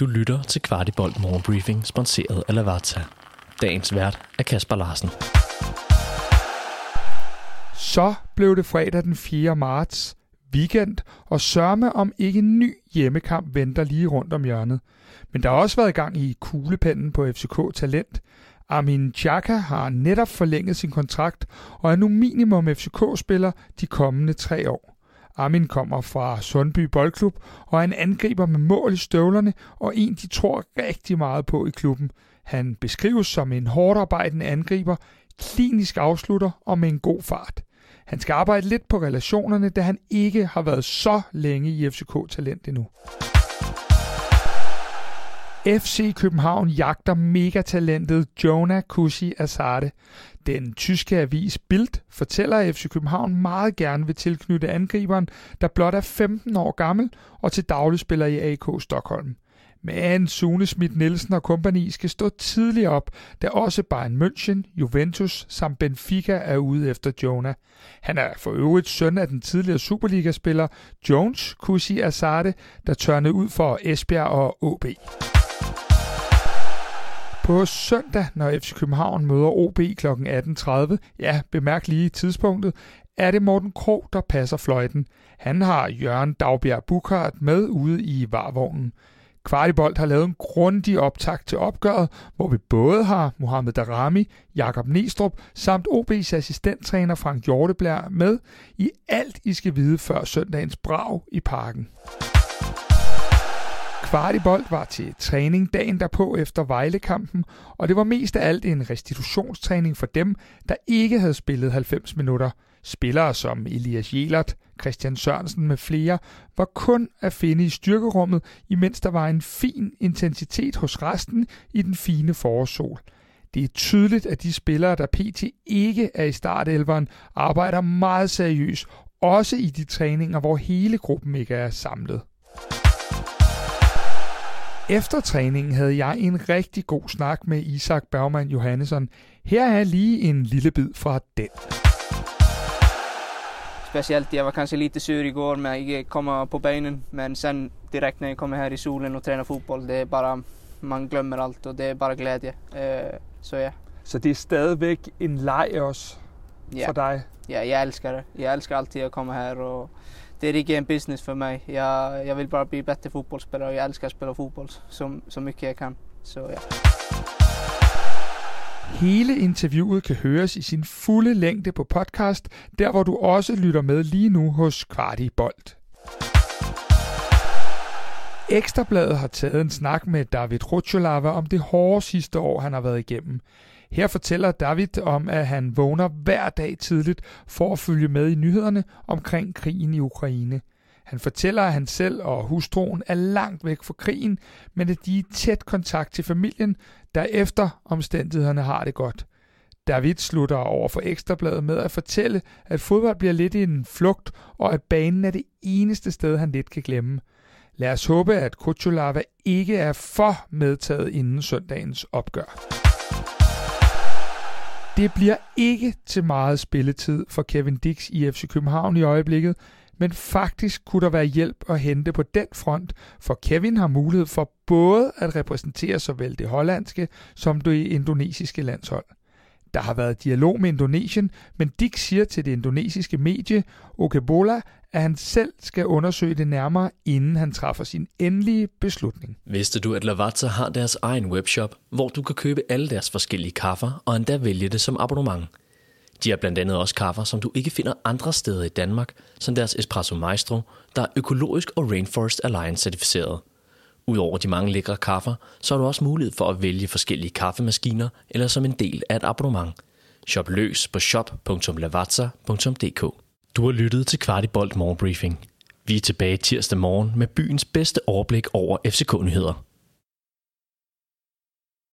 Du lytter til Kvartibolt Morgenbriefing, sponsoreret af Lavazza. Dagens vært er Kasper Larsen. Så blev det fredag den 4. marts, weekend, og sørme om ikke en ny hjemmekamp venter lige rundt om hjørnet. Men der har også været gang i kuglepennen på FCK Talent. Armin Chaka har netop forlænget sin kontrakt og er nu minimum FCK-spiller de kommende tre år. Armin kommer fra Sundby Boldklub og er en angriber med mål i støvlerne og en, de tror rigtig meget på i klubben. Han beskrives som en hårdt arbejdende angriber, klinisk afslutter og med en god fart. Han skal arbejde lidt på relationerne, da han ikke har været så længe i FCK-talent endnu. FC København jagter megatalentet Jonah Kusi Asade. Den tyske avis Bild fortæller, at FC København meget gerne vil tilknytte angriberen, der blot er 15 år gammel og til daglig spiller i AK Stockholm. Men Sune Schmidt Nielsen og kompagni skal stå tidligt op, da også Bayern München, Juventus samt Benfica er ude efter Jonah. Han er for øvrigt søn af den tidligere Superliga-spiller Jones Kusi Asade, der tørnede ud for Esbjerg og AB. På søndag, når FC København møder OB kl. 18.30, ja, bemærk lige tidspunktet, er det Morten Krog, der passer fløjten. Han har Jørgen Dagbjerg Bukart med ude i varvognen. Kvartibolt har lavet en grundig optakt til opgøret, hvor vi både har Mohamed Darami, Jakob Nestrup samt OB's assistenttræner Frank Hjorteblær med i alt, I skal vide før søndagens brag i parken. Kvartibold var til træning dagen derpå efter Vejlekampen, og det var mest af alt en restitutionstræning for dem, der ikke havde spillet 90 minutter. Spillere som Elias Jelert, Christian Sørensen med flere var kun at finde i styrkerummet, imens der var en fin intensitet hos resten i den fine forårssol. Det er tydeligt, at de spillere, der pt. ikke er i startelveren, arbejder meget seriøst, også i de træninger, hvor hele gruppen ikke er samlet. Efter træningen havde jeg en rigtig god snak med Isak Bergman Johannesson. Her er lige en lille bid fra den. Speciellt, jag var kanske lite sur igår med att inte komma på benen. Men sen direkt när jag kommer här i solen och tränar fotboll, det är bara, man glömmer allt och det är bara glädje. Eh, så ja. Så det er stadigvæk en leg også for dig? ja, jag älskar det. Jag älskar alltid att komma här och det är inte en business för mig. Jag, jag vill bara bli bättre fotbollsspelare och jag älskar att spela fotboll så, så mycket jag kan. Så ja. Hele interviewet kan høres i sin fulde længde på podcast, der hvor du også lytter med lige nu hos Kvarti Bold. Ekstrabladet har taget en snak med David Rutscholava om det hårde sidste år, han har været igennem. Her fortæller David om, at han vågner hver dag tidligt for at følge med i nyhederne omkring krigen i Ukraine. Han fortæller, at han selv og hustruen er langt væk fra krigen, men at de er i tæt kontakt til familien, der efter omstændighederne har det godt. David slutter over for Ekstrabladet med at fortælle, at fodbold bliver lidt i en flugt, og at banen er det eneste sted, han lidt kan glemme. Lad os håbe, at Kutsulava ikke er for medtaget inden søndagens opgør. Det bliver ikke til meget spilletid for Kevin Dix i FC København i øjeblikket, men faktisk kunne der være hjælp at hente på den front, for Kevin har mulighed for både at repræsentere såvel det hollandske som det indonesiske landshold. Der har været dialog med Indonesien, men Dick siger til det indonesiske medie Okebola, at han selv skal undersøge det nærmere, inden han træffer sin endelige beslutning. Vidste du, at Lavazza har deres egen webshop, hvor du kan købe alle deres forskellige kaffer og endda vælge det som abonnement? De har blandt andet også kaffer, som du ikke finder andre steder i Danmark, som deres Espresso Maestro, der er økologisk og Rainforest Alliance certificeret. Udover de mange lækre kaffer, så har du også mulighed for at vælge forskellige kaffemaskiner eller som en del af et abonnement. Shop løs på shop.lavazza.dk Du har lyttet til Kvartibolt Morgenbriefing. Vi er tilbage tirsdag morgen med byens bedste overblik over FCK-nyheder.